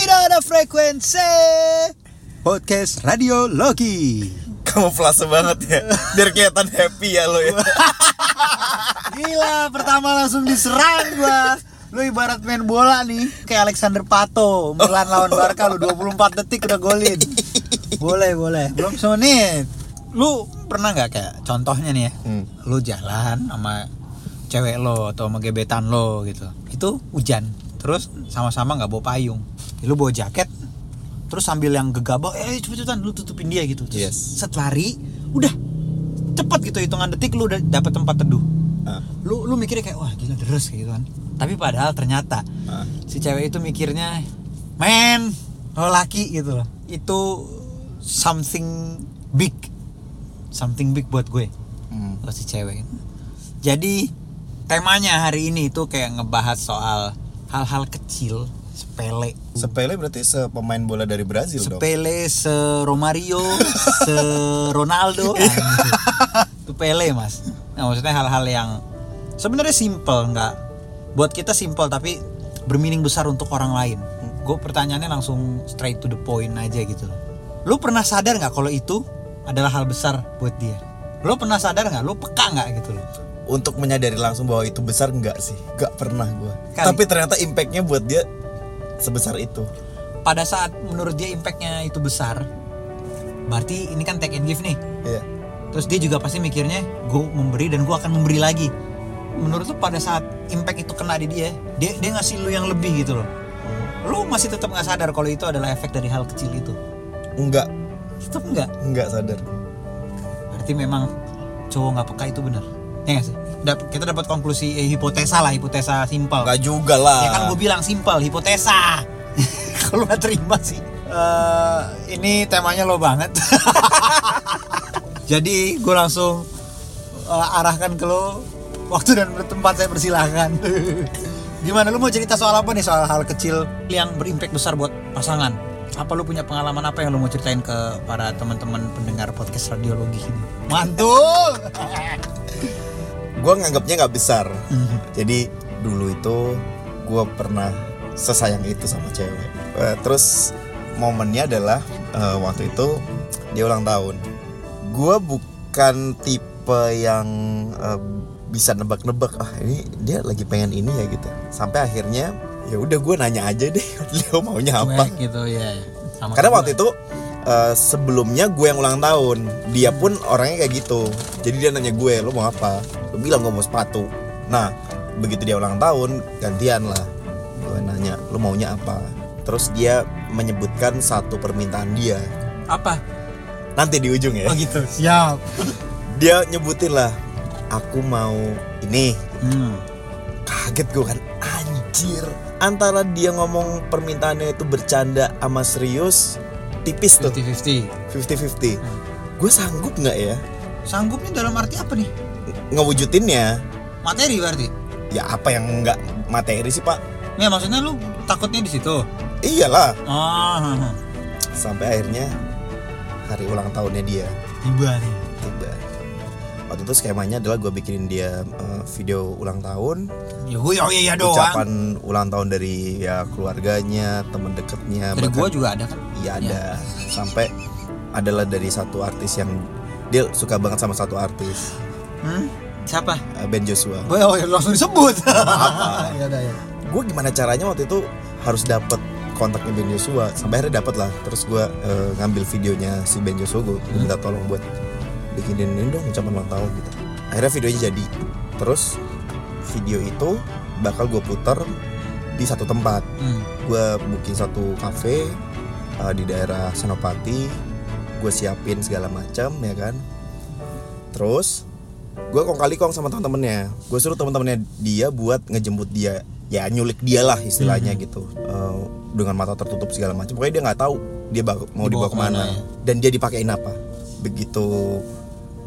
Tidak ada frekuensi. Podcast Radio Logi Kamu flase banget ya. Biar kelihatan happy ya lo ya. Gila pertama langsung diserang gua. Lu ibarat main bola nih Kayak Alexander Pato Milan lawan Barca lu 24 detik udah golin. Boleh boleh. Belum semenit. Lu pernah nggak kayak contohnya nih ya Hmm. Lu jalan sama cewek lo atau sama gebetan lo gitu. Itu hujan Terus sama-sama nggak bawa payung Lu bawa jaket Terus sambil yang gegabah Eh cepet-cepetan lu tutupin dia gitu. Terus Yes. set lari Udah cepet gitu hitungan detik lu udah dapet tempat teduh. Ah, lu lu mikirnya kayak wah gila deres kayak gitu kan. Tapi padahal ternyata ah. si cewek itu mikirnya men lo laki gitu loh. Itu something big something big buat gue. Hmm. lo si cewek jadi temanya hari ini itu kayak ngebahas soal hal-hal kecil sepele. Sepele berarti sepemain bola dari Brazil dong. Sepele se Romario se Ronaldo. Gitu. itu Pele mas. Nah, maksudnya hal-hal yang sebenarnya simple nggak buat kita simple tapi bermeaning besar untuk orang lain. Gue pertanyaannya langsung straight to the point aja gitu loh. Lu pernah sadar nggak kalau itu adalah hal besar buat dia? Lu pernah sadar nggak? Lu peka nggak gitu loh? Untuk menyadari langsung bahwa itu besar enggak sih? Enggak pernah gue. Tapi ternyata impactnya buat dia Sebesar itu pada saat menurut dia impactnya itu besar berarti ini kan take and give nih Iya Terus dia juga pasti mikirnya gue memberi dan gue akan memberi lagi. Menurut lu pada saat impact itu kena di dia, dia dia ngasih lu yang lebih gitu loh. Lu masih tetap nggak sadar kalau itu adalah efek dari hal kecil itu. Enggak Tetap nggak. Enggak sadar Berarti memang cowok nggak peka itu benar. Ya sih? Dap- kita dapat konklusi eh, hipotesa lah, hipotesa simpel. Enggak juga lah Ya kan gue bilang simpel, hipotesa. Kalau nggak terima sih. Eh, ini temanya lo banget. Jadi gue langsung eh, arahkan ke lo waktu dan tempat saya persilahkan. Gimana lu mau cerita soal apa nih soal hal kecil yang berimpact besar buat pasangan? Apa lu punya pengalaman apa yang lu mau ceritain ke para teman-teman pendengar podcast radiologi ini? Mantul. Gue nganggapnya nggak besar Jadi dulu itu gue pernah sesayang itu sama cewek. Eh, terus momennya adalah eh, waktu itu dia ulang tahun. Gue bukan tipe yang eh, bisa nebak-nebak ah ini dia lagi pengen ini ya gitu. Sampai akhirnya ya udah gue nanya aja deh dia maunya apa. Cuek gitu ya. Sama Karena waktu itu eh, sebelumnya gue yang ulang tahun, dia pun orangnya kayak gitu. Jadi dia nanya gue, lo mau apa? Gue bilang gue mau sepatu. Nah, begitu dia ulang tahun, gantian lah. Gue nanya, lo maunya apa? Terus dia menyebutkan satu permintaan dia. apa? Nanti di ujung ya. Oh gitu. Siap. Dia nyebutin lah, aku mau ini. Hmm. Kaget gue kan, anjir. Antara dia ngomong permintaannya itu bercanda sama serius, tipis tuh. 50-50 50-50 Hmm. gue sanggup nggak ya Sanggupnya dalam arti apa nih? ngewujudinnya Materi berarti? ya apa yang nggak materi sih pak Ya maksudnya lu takutnya di situ. iyalah Oh, sampai akhirnya hari ulang tahunnya dia tiba nih. Waktu itu skemanya adalah gue bikinin dia eh, video ulang tahun Ya gue oh iya doang. ucapan ulang tahun dari ya keluarganya temen deketnya Dari gua juga ada kan. iya ada sampai adalah dari satu artis yang dia suka banget sama satu artis Hmm? Siapa? eh, Ben Joshua Boy, oh, ya langsung disebut. apa ya ya. gue gimana caranya waktu itu harus dapet kontaknya Ben Joshua sampai akhirnya dapet lah terus gue eh, ngambil videonya si Ben Joshua gue Hmm. minta tolong buat bikinin ini dong ucapan ulang tahun gitu. Akhirnya videonya jadi. Terus video itu bakal gue putar di satu tempat. Hmm. gue booking satu cafe eh, di daerah Senopati. Gue siapin segala macam ya kan? Terus gue kong kali kong sama teman-temannya gue suruh teman-temannya dia buat ngejemput dia. Ya nyulik dia lah istilahnya gitu. Eh, dengan mata tertutup segala macam. Pokoknya dia nggak tahu dia mau Dibawa dibawa, ke mana. ke mana, ya. dan dia dipakein apa. Begitu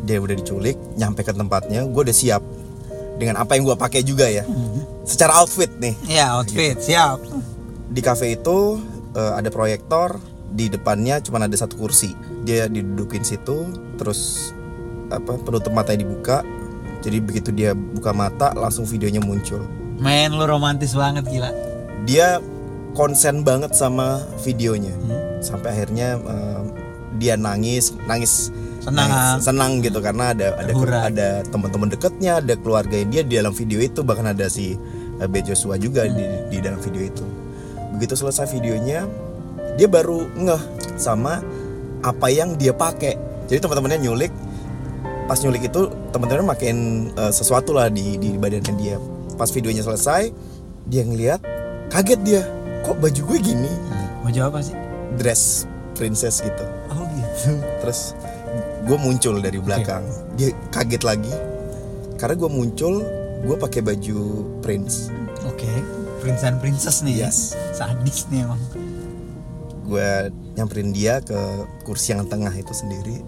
dia udah diculik nyampe ke tempatnya gue udah siap dengan apa yang gue pakai juga ya. Secara outfit nih. Ya outfit siap. di cafe itu eh, ada proyektor di depannya cuma ada satu kursi. Dia didudukin situ terus apa penutup matanya dibuka. Jadi begitu dia buka mata langsung videonya muncul. Men lu romantis banget gila. dia konsen banget sama videonya. Sampai akhirnya eh, dia nangis nangis Senang. nangis, senang gitu karena ada ada ada teman-teman dekatnya ada keluarga dia di dalam video itu bahkan ada si eh, B. Joshua juga di, di dalam video itu. Begitu selesai videonya dia baru ngeh sama apa yang dia pakai jadi teman-temannya nyulik. Pas nyulik itu teman-teman makin eh, sesuatu lah di di badannya dia. Pas videonya selesai dia ngeliat kaget dia kok baju gue gini? Mau jawab apa sih? Dress princess gitu. Oh gitu. Terus gue muncul dari belakang. Dia kaget lagi. Karena gue muncul gue pakai baju prince. Oke. Prince and princess nih Yes. sadis nih emang. Gue nyamperin dia ke kursi yang tengah itu sendiri.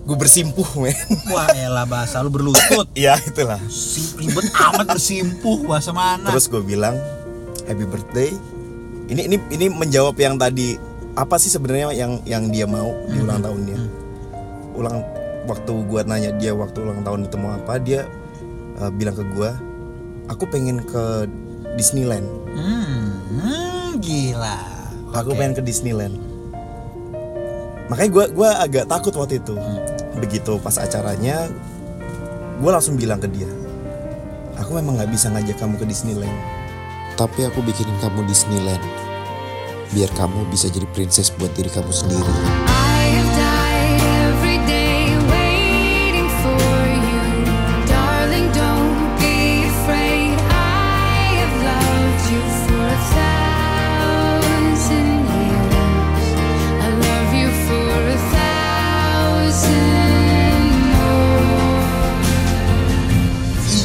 Gue bersimpuh men. Wah elah bahasa lu berlutut. Ya itulah. Si ribet amat bersimpuh bahasa mana? Terus gue bilang happy birthday. Ini ini ini menjawab yang tadi. Apa sih sebenarnya yang yang dia mau di Hmm. ulang tahunnya ulang waktu gue nanya dia waktu ulang tahun itu mau apa dia uh, bilang ke gue aku pengen ke Disneyland. Hmm, hmm, gila. Aku Oke. pengen ke Disneyland. Makanya gue gua agak takut waktu itu. Hmm. begitu pas acaranya gue langsung bilang ke dia aku memang nggak bisa ngajak kamu ke Disneyland. Tapi aku bikinin kamu Disneyland Biar kamu bisa jadi princess buat diri kamu sendiri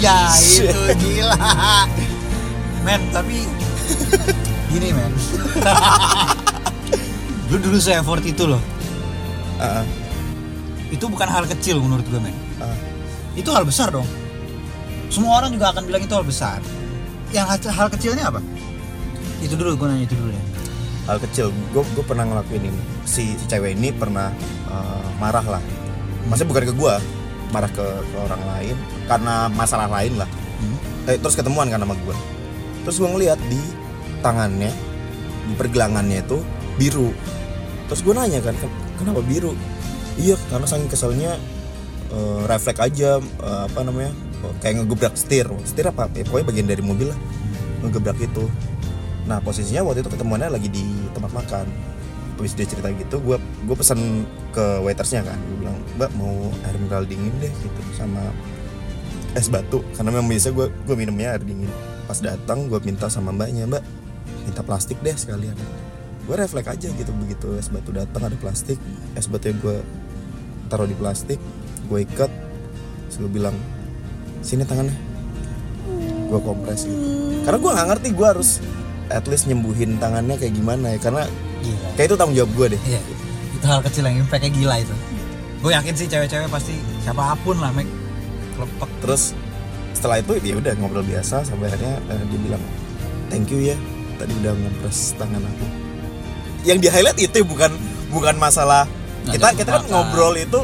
iya itu gila. Men tapi gini men. Lu dulu se effort itu loh. Ah, ah, itu bukan hal kecil menurut gue men. Itu hal besar dong. Semua orang juga akan bilang itu hal besar. Yang hal, hal kecilnya apa? Itu dulu gue nanya itu dulu ya. Hal kecil. Gue gue pernah ngelakuin ini. Si, si cewek ini pernah uh, marah lah. Maksudnya bukan ke gue marah ke, ke orang lain karena masalah lain lah. Eh, terus ketemuan kan sama gue terus gue ngeliat di tangannya di pergelangannya itu biru. Terus gue nanya kan "Ken- kenapa biru? Iya karena saking keselnya eh, refleks aja eh, apa namanya kayak ngegebrak setir. Setir apa? Ya, pokoknya bagian dari mobil lah. Ngegebrak itu. Nah posisinya waktu itu ketemuannya lagi di tempat makan terus dia cerita gitu gue gue pesan ke waitersnya kan. Gue bilang mbak mau air mineral dingin deh gitu sama es batu. Karena memang biasa gue gue minumnya air dingin. Pas datang gue minta sama mbaknya mbak minta plastik deh sekalian. Gue refleks aja gitu begitu es batu datang ada plastik. Es batu yang gue taruh di plastik gue ikat. Gue bilang sini tangannya. Gue kompres gitu. Karena gue nggak ngerti gue harus at least nyembuhin tangannya kayak gimana ya. Karena gila kayak itu tanggung jawab gue deh. Iya. Itu hal kecil yang impactnya gila itu. Gue yakin sih cewek-cewek pasti siapa pun lah mek kelepek terus setelah itu ya udah ngobrol biasa sampai akhirnya eh, dia bilang thank you ya tadi udah ngompres tangan aku. Yang di highlight itu bukan bukan masalah Nggak kita kita kan ngobrol itu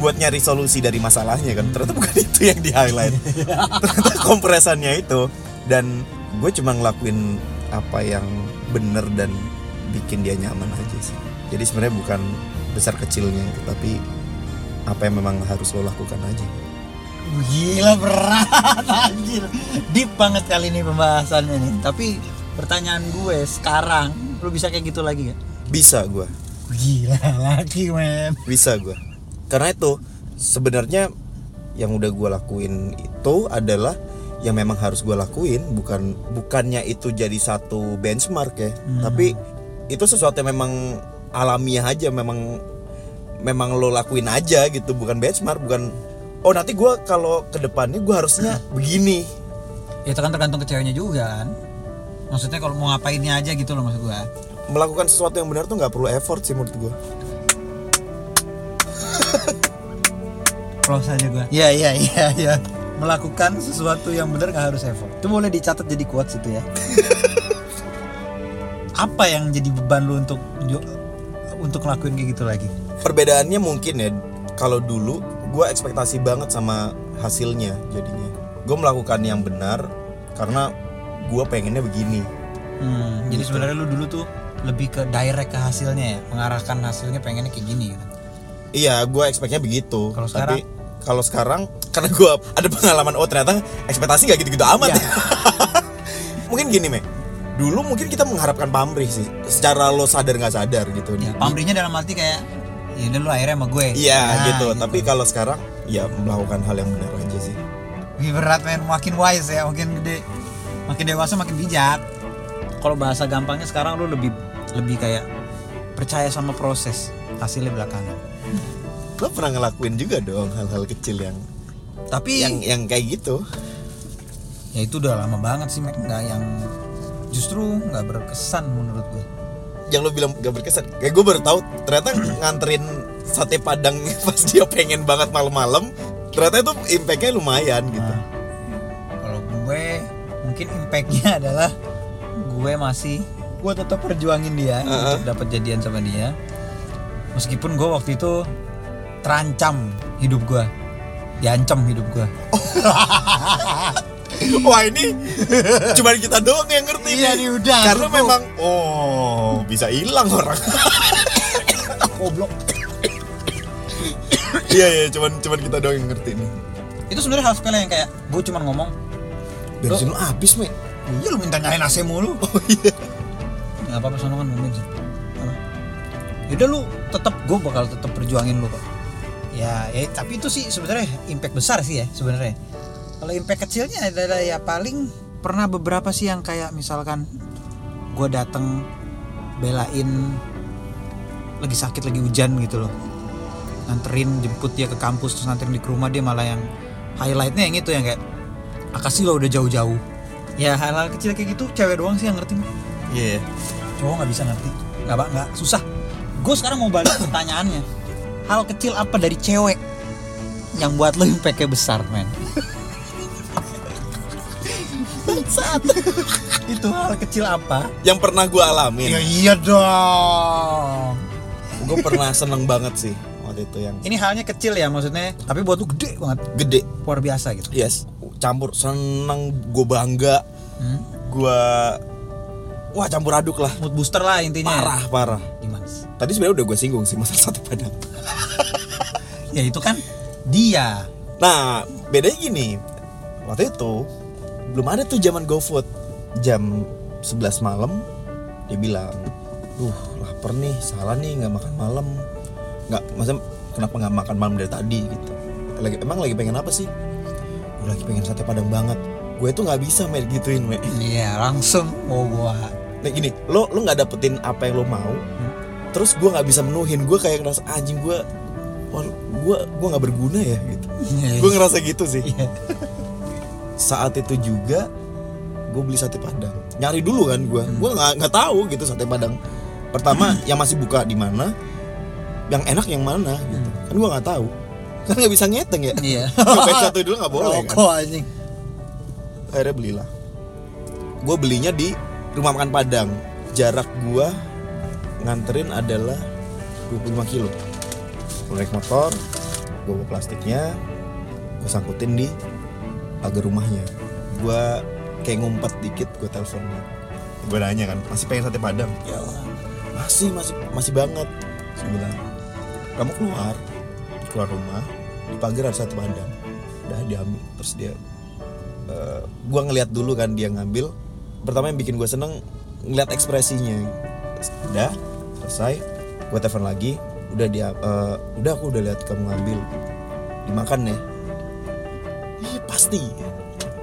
buat nyari solusi dari masalahnya kan. Ternyata bukan itu yang di highlight. Ternyata kompresannya itu. Dan gue cuma ngelakuin apa yang bener dan bikin dia nyaman aja sih. Jadi sebenarnya bukan besar kecilnya itu tapi apa yang memang harus lo lakukan aja. Gila berat anjir. Deep banget kali ini pembahasannya nih. Tapi pertanyaan gue sekarang Lu bisa kayak gitu lagi gak? bisa gue Gila lagi men. Bisa gue karena itu sebenarnya yang udah gue lakuin itu adalah yang memang harus gue lakuin bukan bukannya itu jadi satu benchmark ya. Tapi itu sesuatu yang memang alamiah aja memang memang lo lakuin aja gitu. Bukan benchmark bukan oh nanti gue kalau ke depannya gue harusnya begini. Ya itu kan tergantung ke ceweknya juga kan? Maksudnya kalau mau ngapainnya aja gitu loh maksud gue melakukan sesuatu yang benar tuh nggak perlu effort sih menurut gue Close aja gue Iya iya iya iya. Melakukan sesuatu yang benar gak harus effort. Itu boleh dicatat jadi quotes itu ya Apa yang jadi beban lu untuk untuk ngelakuin kayak gitu lagi? perbedaannya mungkin ya kalau dulu gue ekspektasi banget sama hasilnya jadinya gue melakukan yang benar karena gue pengennya begini Hmm, jadi sebenarnya lu dulu tuh lebih ke direct ke hasilnya ya, mengarahkan hasilnya pengennya kayak gini gitu. Iya, gue expectnya begitu. Kalau Tapi kalau sekarang karena gue ada pengalaman oh ternyata ekspektasi gak gitu-gitu amat. Iya. ya. mungkin gini, Mek. Dulu mungkin kita mengharapkan pamrih sih, secara lo sadar nggak sadar gitu. Ya, pamrihnya dalam arti kayak ya udah lu akhirnya sama gue. Iya Nah, gitu. Tapi kalau sekarang ya melakukan hal yang benar aja sih. Wih, berat men, makin wise ya, makin gede, makin dewasa makin bijak. Kalau bahasa gampangnya sekarang lu lebih lebih kayak percaya sama proses hasilnya belakangan. Lo pernah ngelakuin juga dong hal-hal kecil yang Tapi yang yang kayak gitu. ya itu udah lama banget sih, nggak yang justru nggak berkesan menurut gue. Yang lo bilang gak berkesan. Kayak gue baru tahu ternyata nganterin sate padang pas dia pengen banget malam-malam. Ternyata itu impactnya lumayan gitu. Nah, kalau gue mungkin impactnya adalah gue masih gue tetap perjuangin dia untuk dapat jadian sama dia meskipun gue waktu itu terancam hidup gue diancam hidup gue Wah ini cuman kita doang yang ngerti Iya, nih. udah, Karena cukup. memang oh bisa hilang orang. goblok Iya iya cuman cuman kita doang yang ngerti nih. itu sebenarnya hal sepele yang kayak gue cuma ngomong Bensin lu habis, Mek. iya lu minta nyalain AC mulu Oh iya. nggak apa-apa sono kan ngomongin sih yaudah lu tetap gue bakal tetap perjuangin lu kok ya, ya tapi itu sih sebenarnya impact besar sih ya sebenarnya kalau impact kecilnya adalah ya paling pernah beberapa sih yang kayak misalkan gue dateng belain lagi sakit lagi hujan gitu loh. Nganterin jemput dia ke kampus terus nganterin di ke rumah dia malah yang highlightnya yang itu yang kayak akasih lo udah jauh-jauh. Ya hal-hal kecil kayak gitu cewek doang sih yang ngerti Iya. cowok nggak bisa ngerti. Nggak Pak, nggak susah. Gue sekarang mau balik pertanyaannya hal kecil apa dari cewek yang buat lo impactnya besar men Bangsat. itu hal kecil apa Yang pernah gue alamin. iya dong Gue pernah seneng banget sih waktu itu yang ini halnya kecil ya maksudnya tapi buat lo gede banget gede. luar biasa gitu Yes. Campur seneng, gue bangga, Hmm? gue wah campur aduk lah. mood booster lah intinya Parah parah. gimana sih? Tadi sebenarnya udah gue singgung sih masalah sate padang. ya itu kan dia Nah, bedanya gini. Waktu itu belum ada tuh zaman GoFood. Jam 11 malam dia bilang, "Duh, lapar nih, salah nih nggak makan malam." Nggak, maksudnya kenapa nggak makan malam dari tadi gitu. Lagi emang lagi pengen apa sih? Gue lagi pengen sate padang banget. Gue tuh nggak bisa main gituin, me. iya langsung mau gua Nah gini, lo lo nggak dapetin apa yang lo mau, terus gue nggak bisa menuhin. Gue kayak ngerasa anjing gue, gue gue nggak berguna ya gitu. Iya. gue ngerasa gitu sih. Iya. Saat itu juga gue beli sate padang. Nyari dulu kan gue gue nggak nggak tahu gitu sate padang. Pertama yang masih buka di mana yang enak yang mana gitu. Kan gue nggak tahu. Kan nggak bisa ngeteng ya? Iya. Nyobain satu dulu nggak boleh kan. Rokok anjing. akhirnya belilah. Gue belinya di rumah makan padang. Jarak gue nganterin adalah 25 kilo. Gue naik motor gue bawa plastiknya gue sangkutin di pagar rumahnya. Gue kayak ngumpet dikit gue teleponnya gue nanya kan masih pengen sate padang? Ya masih masih masih banget. Saya bilang kamu keluar keluar rumah di pagar ada sate padang. Udah diambil terus dia eh, gua ngeliat dulu kan dia ngambil. Pertama yang bikin gue seneng ngeliat ekspresinya. Udah selesai gue telepon lagi. Udah dia eh, udah aku udah lihat kamu ngambil. Dimakan ya pasti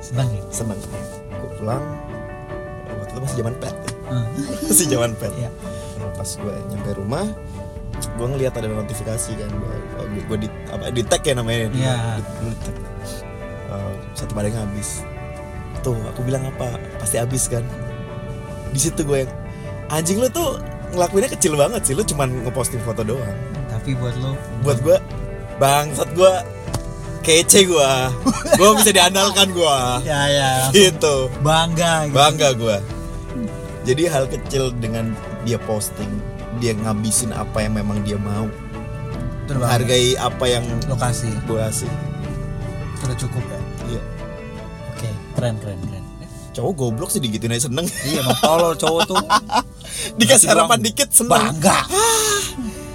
Senang ya? seneng gue pulang waktu itu masih zaman pet ya. Hmm. masih zaman pet Iya. pas gue nyampe rumah gue ngeliat ada notifikasi kan gue gue di apa di tag ya namanya di, Iya. di, di tag. Eh, satu padang habis tuh aku bilang apa pasti habis kan di situ gue yang anjing lu tuh ngelakuinnya kecil banget sih lu cuman ngeposting foto doang Tapi buat lo buat gue bangsat gue kece gue gue bisa diandalkan gue ya ya gitu. bangga gitu. bangga gue jadi hal kecil dengan dia posting dia ngabisin apa yang memang dia mau. Hargai apa yang lokasi. gue kasih. Sudah cukup ya. iya. Oke, keren keren keren. cowok goblok sih digituin aja seneng. Iya emang tolol cowok tuh dikasih harapan dikit seneng. Bangga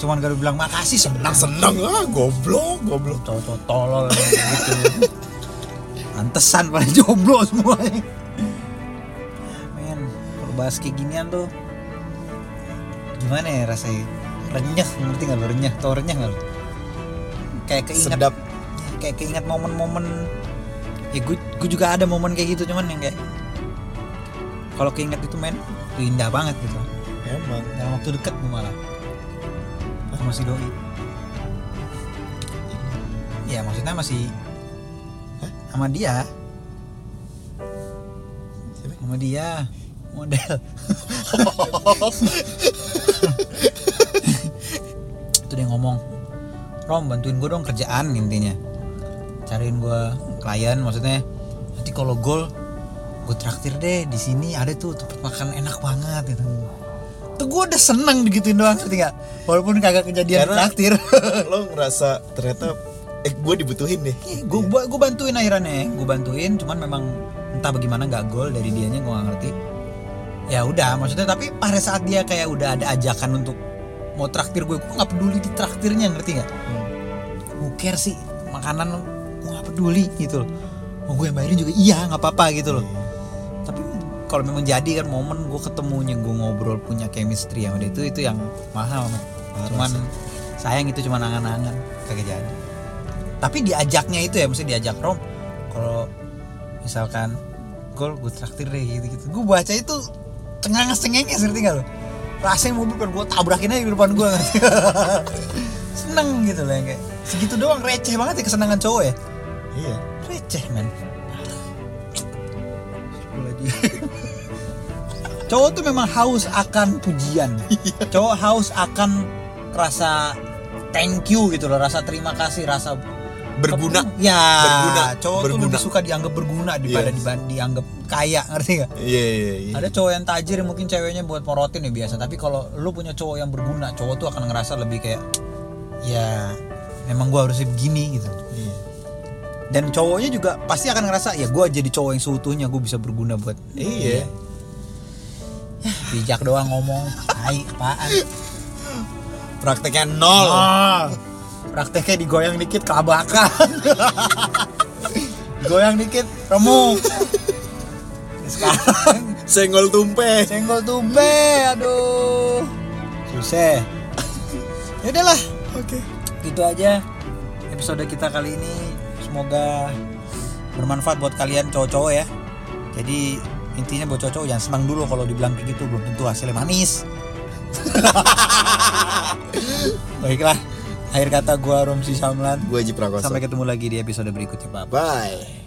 cuman gak bilang makasih senang. Seneng ah goblok goblok. Cowok-cowok tolol gitu. Pantesan pada jomblo semuanya men kalau bahas kayak ginian tuh gimana ya rasanya? Renyah ngerti gak lo renyah tau renyah gak lo kayak keinget sedap. kayak keinget momen-momen ya gue gue juga ada momen kayak gitu cuman yang kayak kalau keinget itu men indah banget gitu. Emang. Dalam waktu dekat malah sama si doi. Ya maksudnya masih sama dia. Siapa? sama dia. Model. Itu dia ngomong Rom bantuin gue dong kerjaan intinya. Cariin gue klien maksudnya. Nanti kalau gol gue traktir deh di sini ada tuh tempat makan enak banget gitu tuh gue udah seneng digituin doang ngerti gak walaupun kagak kejadian Karena- traktir lo ngerasa ternyata eh gue dibutuhin deh. Gue gue bantuin akhirannya gue bantuin cuman memang entah bagaimana nggak gol dari dianya gue gak ngerti. Ya udah maksudnya tapi pada saat dia kayak udah ada ajakan untuk mau traktir gue gue nggak peduli di traktirnya ngerti nggak? Who care sih makanan gue nggak peduli gitu loh. Mau gue yang bayarin juga iya nggak apa-apa gitu loh. Tapi kalau memang jadi kan momen gue ketemunya gue ngobrol punya chemistry sama dia itu itu yang mahal men. cuman sayang itu cuma angan-angan kagak jadi. Tapi diajaknya itu ya mesti diajak rom kalau misalkan gol gue traktir deh gitu gitu gue baca itu cengenges cengenges ngerti gak lo rasanya mobil kan gue tabrakin aja di depan gue seneng gitu loh yang kayak segitu doang receh banget ya kesenangan cowok ya. Iya. Receh men cowok tuh memang haus akan pujian cowok haus akan rasa thank you gitu loh rasa terima kasih rasa berguna ya Berguna. cowok tuh Berguna. lebih suka dianggap berguna daripada Yes. diban- dianggap kaya ngerti gak iya iya iya ada cowok yang tajir yang mungkin ceweknya buat morotin ya biasa tapi kalau lu punya cowok yang berguna cowok tuh akan ngerasa lebih kayak ya memang gua harusnya begini gitu. Dan cowoknya juga pasti akan ngerasa ya gue jadi cowok yang seutuhnya gue bisa berguna buat iya. bijak doang ngomong. Tai apaan? Prakteknya nol. Ah, prakteknya digoyang dikit kelabakan. Digoyang dikit remuk sekarang senggol tumpe. Senggol tumbe aduh. Susah. Ya udahlah. Oke. Gitu aja episode kita kali ini semoga bermanfaat buat kalian cowok-cowok ya. Jadi intinya buat cowok-cowok jangan senang dulu kalau dibilang kayak gitu. Belum tentu hasilnya manis. Baiklah. Akhir kata gua Romsi Samlan. Gue Haji Prakoso. Sampai ketemu lagi di episode berikutnya bye bye